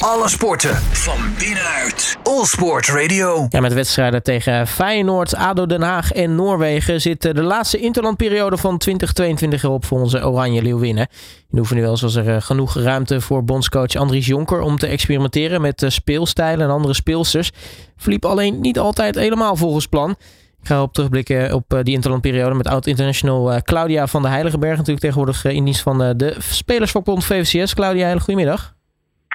Alle sporten van binnenuit. All Sport Radio. Ja, met wedstrijden tegen Feyenoord, ADO Den Haag en Noorwegen zit de laatste interlandperiode van 2022 erop voor onze Oranje Leeuwinnen. In de oefening was er eh, genoeg ruimte voor bondscoach Andries Jonker om te experimenteren met speelstijlen en andere speelsters. Verliep alleen niet altijd helemaal volgens plan. Ik ga op terugblikken op die interlandperiode met oud-international eh, Claudia van der Heiligenberg. Natuurlijk tegenwoordig eh, in dienst van eh, de Spelersvakbond VVCS. Claudia, goedemiddag.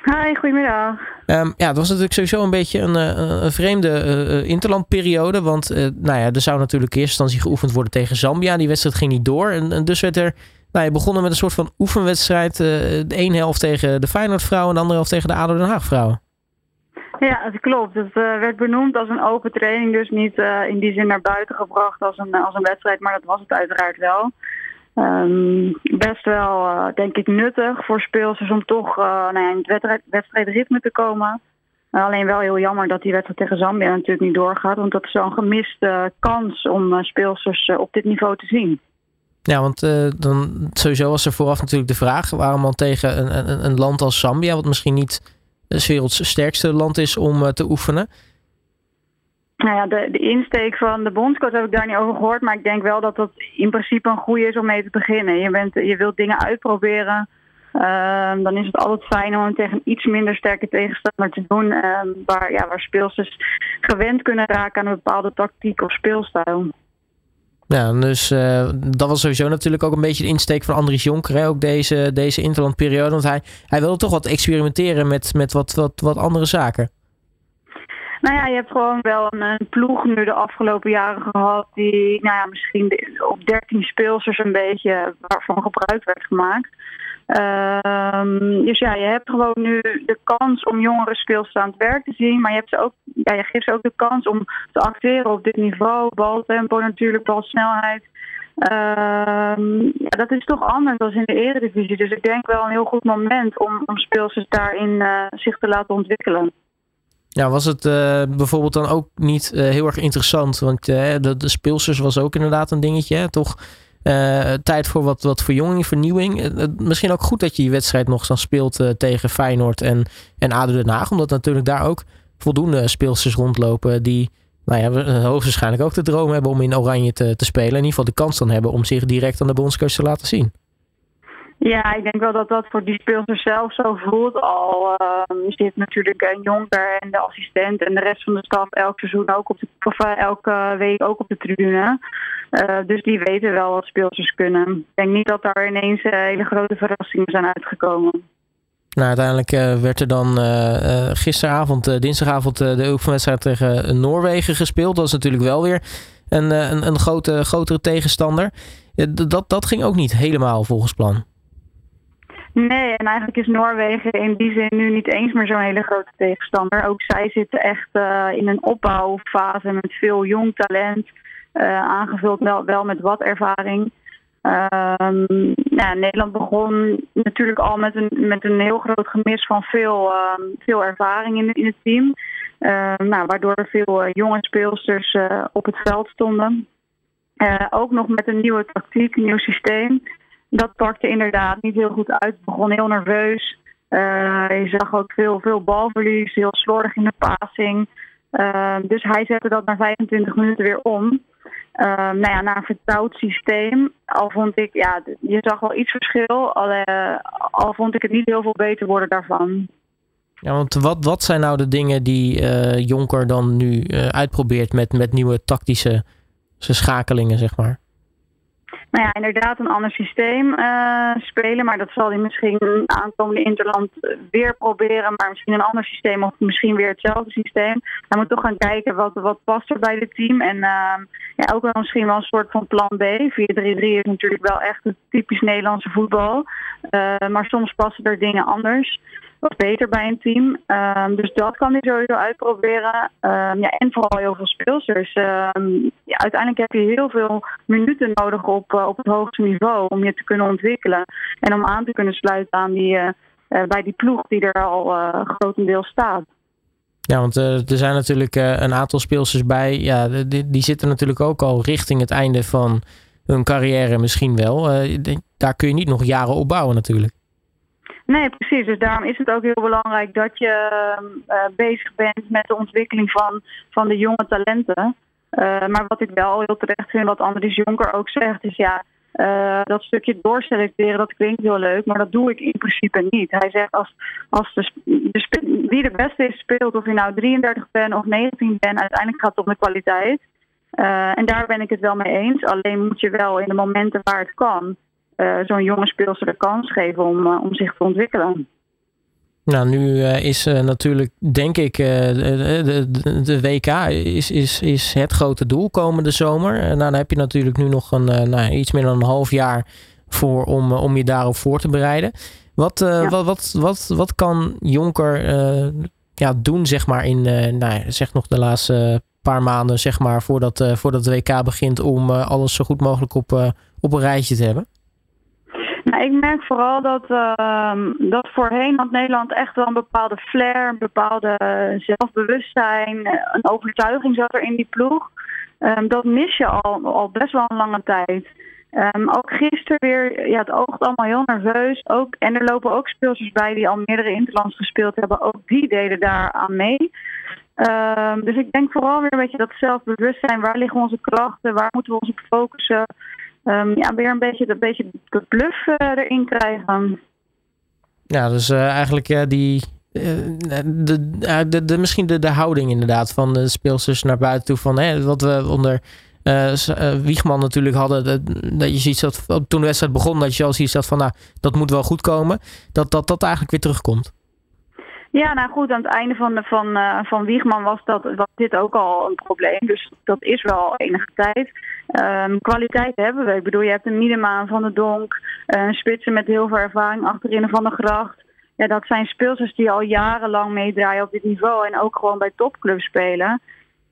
Hi, goedemiddag. Um, ja, het was natuurlijk sowieso een beetje een, een vreemde uh, interlandperiode. Want uh, nou ja, er zou natuurlijk in eerste instantie geoefend worden tegen Zambia. Die wedstrijd ging niet door. En, en dus werd er nou, je begonnen met een soort van oefenwedstrijd. Uh, de ene helft tegen de Feyenoord vrouwen en de andere helft tegen de ADO Den Haag vrouwen. Ja, dat klopt. Het werd benoemd als een open training, dus niet in die zin naar buiten gebracht als een, als een wedstrijd, maar dat was het uiteraard wel. Um, best wel, uh, denk ik, nuttig voor speelsters om toch nou ja, in het wedstrijd, wedstrijdritme te komen. alleen wel heel jammer dat die wedstrijd tegen Zambia natuurlijk niet doorgaat, want dat is een gemiste kans om speelsters op dit niveau te zien. Ja, want dan sowieso was er vooraf natuurlijk de vraag waarom dan tegen een, een, een land als Zambia, wat misschien niet het werelds sterkste land is om te oefenen? Nou ja, de, de insteek van de bondscoach heb ik daar niet over gehoord. Maar ik denk wel dat dat in principe een goede is om mee te beginnen. Je, bent, je wilt dingen uitproberen. Uh, dan is het altijd fijn om tegen een iets minder sterke tegenstander te doen. Uh, waar, ja, waar speelsters gewend kunnen raken aan een bepaalde tactiek of speelstijl. Ja, dus uh, dat was sowieso natuurlijk ook een beetje de insteek van Andries Jonker. Ook deze, deze interlandperiode. Want hij, hij wilde toch wat experimenteren met, met wat, wat, wat andere zaken. Nou ja, je hebt gewoon wel een, ploeg nu de afgelopen jaren gehad. Die nou ja, misschien op 13 speelsters een beetje waarvan gebruik werd gemaakt. Um, dus ja, je hebt gewoon nu de kans om jongeren speelsters aan het werk te zien. Maar je, hebt ze ook, ja, je geeft ze ook de kans om te acteren op dit niveau. Baltempo natuurlijk, balsnelheid. Um, ja, dat is toch anders dan in de eredivisie. Dus ik denk wel een heel goed moment om, om speelsters daarin uh, zich te laten ontwikkelen. Ja, was het uh, bijvoorbeeld dan ook niet uh, heel erg interessant? Want de, de speelsters was ook inderdaad een dingetje, toch? Uh, tijd voor wat, wat verjonging, vernieuwing. Uh, misschien ook goed dat je die wedstrijd nog dan speelt uh, tegen Feyenoord en, en ADO Den Haag. Omdat natuurlijk daar ook voldoende speelsters rondlopen die nou ja, hoogstwaarschijnlijk ook de droom hebben om in Oranje te, te spelen. In ieder geval de kans dan hebben om zich direct aan de bondscoach te laten zien. Ja, ik denk wel dat dat voor die speelster zelf zo voelt. Al uh, zit natuurlijk Jonker en de assistent en de rest van de staf elk seizoen ook op de, of elke week ook op de tribune. Uh, dus die weten wel wat speelsters kunnen. Ik denk niet dat daar ineens uh, hele grote verrassingen zijn uitgekomen. Nou, uiteindelijk werd er dan gisteravond, dinsdagavond, de oefenwedstrijd tegen Noorwegen gespeeld. Dat is natuurlijk wel weer een, een, een grote, grotere tegenstander. dat, dat ging ook niet helemaal volgens plan. Nee, en eigenlijk is Noorwegen in die zin nu niet eens meer zo'n hele grote tegenstander. Ook zij zitten echt uh, in een opbouwfase met veel jong talent. Uh, aangevuld wel, met wat ervaring. Ja, Nederland begon natuurlijk al met een, met een heel groot gemis van veel, uh, veel ervaring in, in het team. nou, waardoor veel jonge speelsters op het veld stonden. ook nog met een nieuwe tactiek, een nieuw systeem dat pakte inderdaad niet heel goed uit. Ik begon heel nerveus. Uh, je zag ook veel, veel balverlies, heel slordig in de passing. Uh, dus hij zette dat na 25 minuten weer om. Uh, nou ja, naar een vertrouwd systeem. Al vond ik, ja, je zag wel iets verschil. Al, al vond ik het niet heel veel beter worden daarvan. Ja, want wat, wat zijn nou de dingen die Jonker dan nu uitprobeert met, met nieuwe tactische schakelingen, zeg maar? Nou ja, inderdaad een ander systeem uh, spelen. Maar dat zal hij misschien aankomende Interland weer proberen. Maar misschien een ander systeem of misschien weer hetzelfde systeem. Hij moet toch gaan kijken wat, wat past er bij het team. En uh, ja, ook wel misschien wel een soort van plan B. 4-3-3 is natuurlijk wel echt het typisch Nederlandse voetbal. Uh, maar soms passen er dingen anders beter bij een team. Um, dus dat kan hij sowieso uitproberen. Um, ja, en vooral heel veel speelsters. Um, ja, uiteindelijk heb je heel veel minuten nodig op, uh, op het hoogste niveau om je te kunnen ontwikkelen. En om aan te kunnen sluiten aan die, uh, uh, bij die ploeg die er al grotendeels staat. Ja, want er zijn natuurlijk een aantal speelsters bij. Ja, die, die zitten natuurlijk ook al richting het einde van hun carrière misschien wel. daar kun je niet nog jaren op bouwen natuurlijk. Nee, precies. Dus daarom is het ook heel belangrijk dat je uh, bezig bent met de ontwikkeling van, van de jonge talenten. Uh, maar wat ik wel heel terecht vind, wat Andries Jonker ook zegt, is ja, uh, dat stukje doorselecteren, dat klinkt heel leuk, maar dat doe ik in principe niet. Hij zegt als, als de, de, wie de beste is speelt, of je nou 33 bent of 19 bent, uiteindelijk gaat het om de kwaliteit. En daar ben ik het wel mee eens. Alleen moet je wel in de momenten waar het kan, uh, zo'n jonge speelster de kans geven om, om zich te ontwikkelen. Nou, nu uh, is natuurlijk, denk ik, de, de, de, WK is, is, is het grote doel komende zomer. nou, dan heb je natuurlijk nu nog een, nou, iets meer dan een half jaar voor om, om je daarop voor te bereiden. Wat, ja. wat, wat, wat, wat kan Jonker ja, doen, zeg maar, in nou, zeg nog de laatste paar maanden, zeg maar, voordat, voordat de WK begint, om alles zo goed mogelijk op, op een rijtje te hebben? Nou, ik merk vooral dat, uh, dat voorheen had Nederland echt wel een bepaalde flair, een bepaalde zelfbewustzijn, een overtuiging zat er in die ploeg. Um, dat mis je al, al best wel een lange tijd. Um, ook gisteren weer, ja, het oogt allemaal heel nerveus. Ook, en er lopen ook speelsters bij die al meerdere interlands gespeeld hebben. Ook die deden daar aan mee. Dus ik denk vooral weer een beetje dat zelfbewustzijn. Waar liggen onze krachten? Waar moeten we ons op focussen? Um, ja, weer een beetje, een beetje de bluff uh, erin krijgen. Ja, dus uh, eigenlijk uh, die. De, de, de, misschien de, de houding inderdaad van de speelsters naar buiten toe. Van, hè, wat we onder Wiegman natuurlijk hadden. Dat, dat je ziet dat toen de wedstrijd begon, dat je al ziet dat van nou, dat moet wel goed komen. Dat dat, dat eigenlijk weer terugkomt. Ja, nou goed, aan het einde van, van, uh, van Wiegman was, dat, was dit ook al een probleem. Dus dat is wel enige tijd. Um, kwaliteit hebben we. Ik bedoel, je hebt een Miedema van de Donk, uh, een spitsen met heel veel ervaring achterin van de gracht. Ja, dat zijn speelsters die al jarenlang meedraaien op dit niveau en ook gewoon bij topclubs spelen.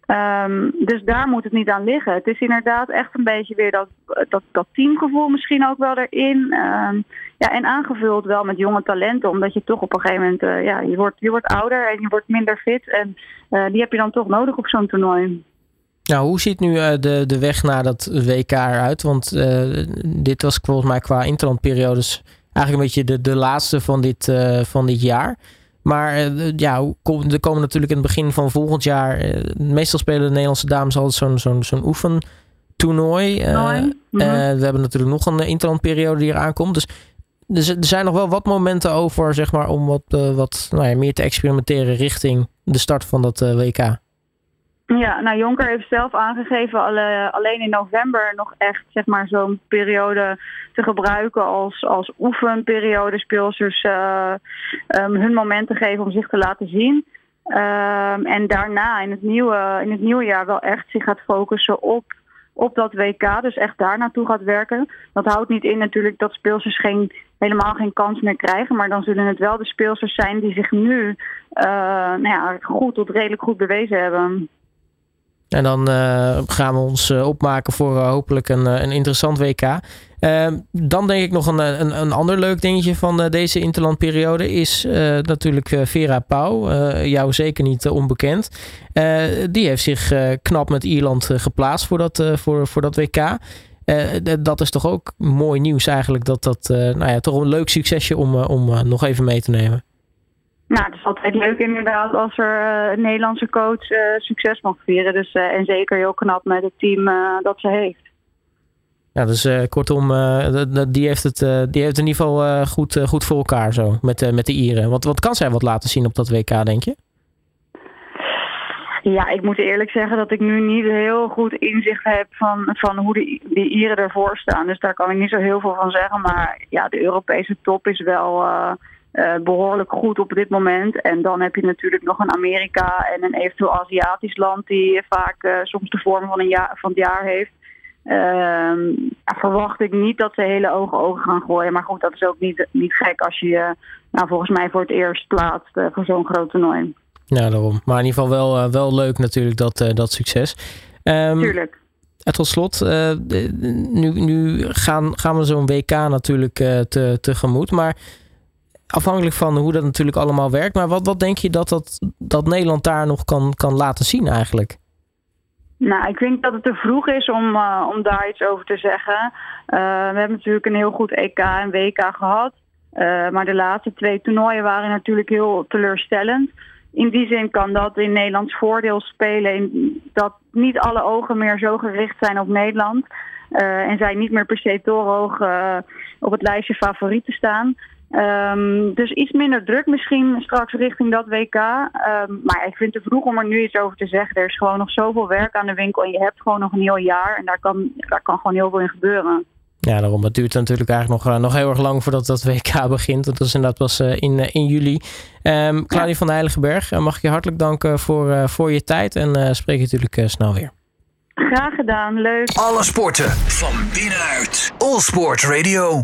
Um, dus daar moet het niet aan liggen. Het is inderdaad echt een beetje weer dat, dat, dat teamgevoel misschien ook wel erin. Um, ja, en aangevuld wel met jonge talenten, omdat je toch op een gegeven moment, uh, ja, je wordt, je wordt ouder en je wordt minder fit. En uh, die heb je dan toch nodig op zo'n toernooi. Nou, hoe ziet nu uh, de, de weg naar dat WK eruit? Want dit was volgens mij qua interlandperiodes eigenlijk een beetje de, de laatste van dit, van dit jaar. Maar uh, ja, er komen natuurlijk in het begin van volgend jaar. Uh, meestal spelen de Nederlandse dames altijd zo'n zo'n zo'n oefentoernooi. Uh, mm -hmm. we hebben natuurlijk nog een interlandperiode die eraan komt. Dus, dus er zijn nog wel wat momenten over, zeg maar, om wat, wat nou ja, meer te experimenteren richting de start van dat WK. Ja, nou Jonker heeft zelf aangegeven alle, alleen in november nog echt zeg maar zo'n periode te gebruiken als, als oefenperiode. Speelsters uh, um, hun moment te geven om zich te laten zien. Um, en daarna in het, nieuwe, in het nieuwe jaar wel echt zich gaat focussen op, op dat WK. Dus echt daar naartoe gaat werken. Dat houdt niet in natuurlijk dat speelsters geen, helemaal geen kans meer krijgen. Maar dan zullen het wel de speelsters zijn die zich nu uh, nou ja, goed tot redelijk goed bewezen hebben. En dan uh, gaan we ons uh, opmaken voor uh, hopelijk een, een interessant WK. Ehm, dan denk ik nog een, een, een ander leuk dingetje van deze interlandperiode is natuurlijk Vera Pauw. jou zeker niet onbekend. die heeft zich knap met Ierland geplaatst voor dat, voor, voor dat WK. dat is toch ook mooi nieuws eigenlijk. Dat dat nou ja, toch een leuk succesje om, om nog even mee te nemen. Nou, het is altijd leuk inderdaad als er uh, een Nederlandse coach uh, succes mag vieren. Dus, uh, en zeker heel knap met het team dat ze heeft. Ja, dus kortom, die, heeft het, die heeft in ieder geval goed, goed voor elkaar zo met, met de Ieren. Wat, wat kan zij wat laten zien op dat WK, denk je? Ja, ik moet eerlijk zeggen dat ik nu niet heel goed inzicht heb van, van hoe de, die Ieren ervoor staan. Dus daar kan ik niet zo heel veel van zeggen. Maar ja, de Europese top is wel uh, behoorlijk goed op dit moment. En dan heb je natuurlijk nog een Amerika en een eventueel Aziatisch land die vaak uh, soms de vorm van, een jaar, van het jaar heeft. Uh, verwacht ik niet dat ze hele ogen ogen gaan gooien. Maar goed, dat is ook niet, niet gek als je je nou, volgens mij voor het eerst plaatst voor zo'n groot toernooi. Ja, daarom. Maar in ieder geval wel, wel leuk natuurlijk dat, dat succes. Um, Tuurlijk. En tot slot, nu, nu gaan, gaan we zo'n WK natuurlijk te, tegemoet. Maar afhankelijk van hoe dat natuurlijk allemaal werkt. Maar wat, wat denk je dat, dat, dat Nederland daar nog kan, kan laten zien eigenlijk? Nou, ik denk dat het te vroeg is om, uh, om daar iets over te zeggen. Uh, we hebben natuurlijk een heel goed EK en WK gehad. maar de laatste twee toernooien waren natuurlijk heel teleurstellend. In die zin kan dat in Nederlands voordeel spelen. Dat niet alle ogen meer zo gericht zijn op Nederland. en zij niet meer per se torenhoog op het lijstje favorieten staan. Um, dus iets minder druk misschien straks richting dat WK. Um, maar ik vind het vroeg om er nu iets over te zeggen. Er is gewoon nog zoveel werk aan de winkel en je hebt gewoon nog een heel jaar. En daar kan, daar kan gewoon heel veel in gebeuren. Ja, daarom. Het duurt natuurlijk eigenlijk nog, uh, nog heel erg lang voordat dat WK begint. Dat is inderdaad pas uh, in, uh, in juli. Um, Claudia ja. van de Heiligenberg, mag ik je hartelijk danken voor, voor je tijd. En spreek je natuurlijk snel weer. Graag gedaan, leuk. Alle sporten van binnenuit. All Sport Radio.